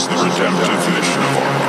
is the redemptive mission of our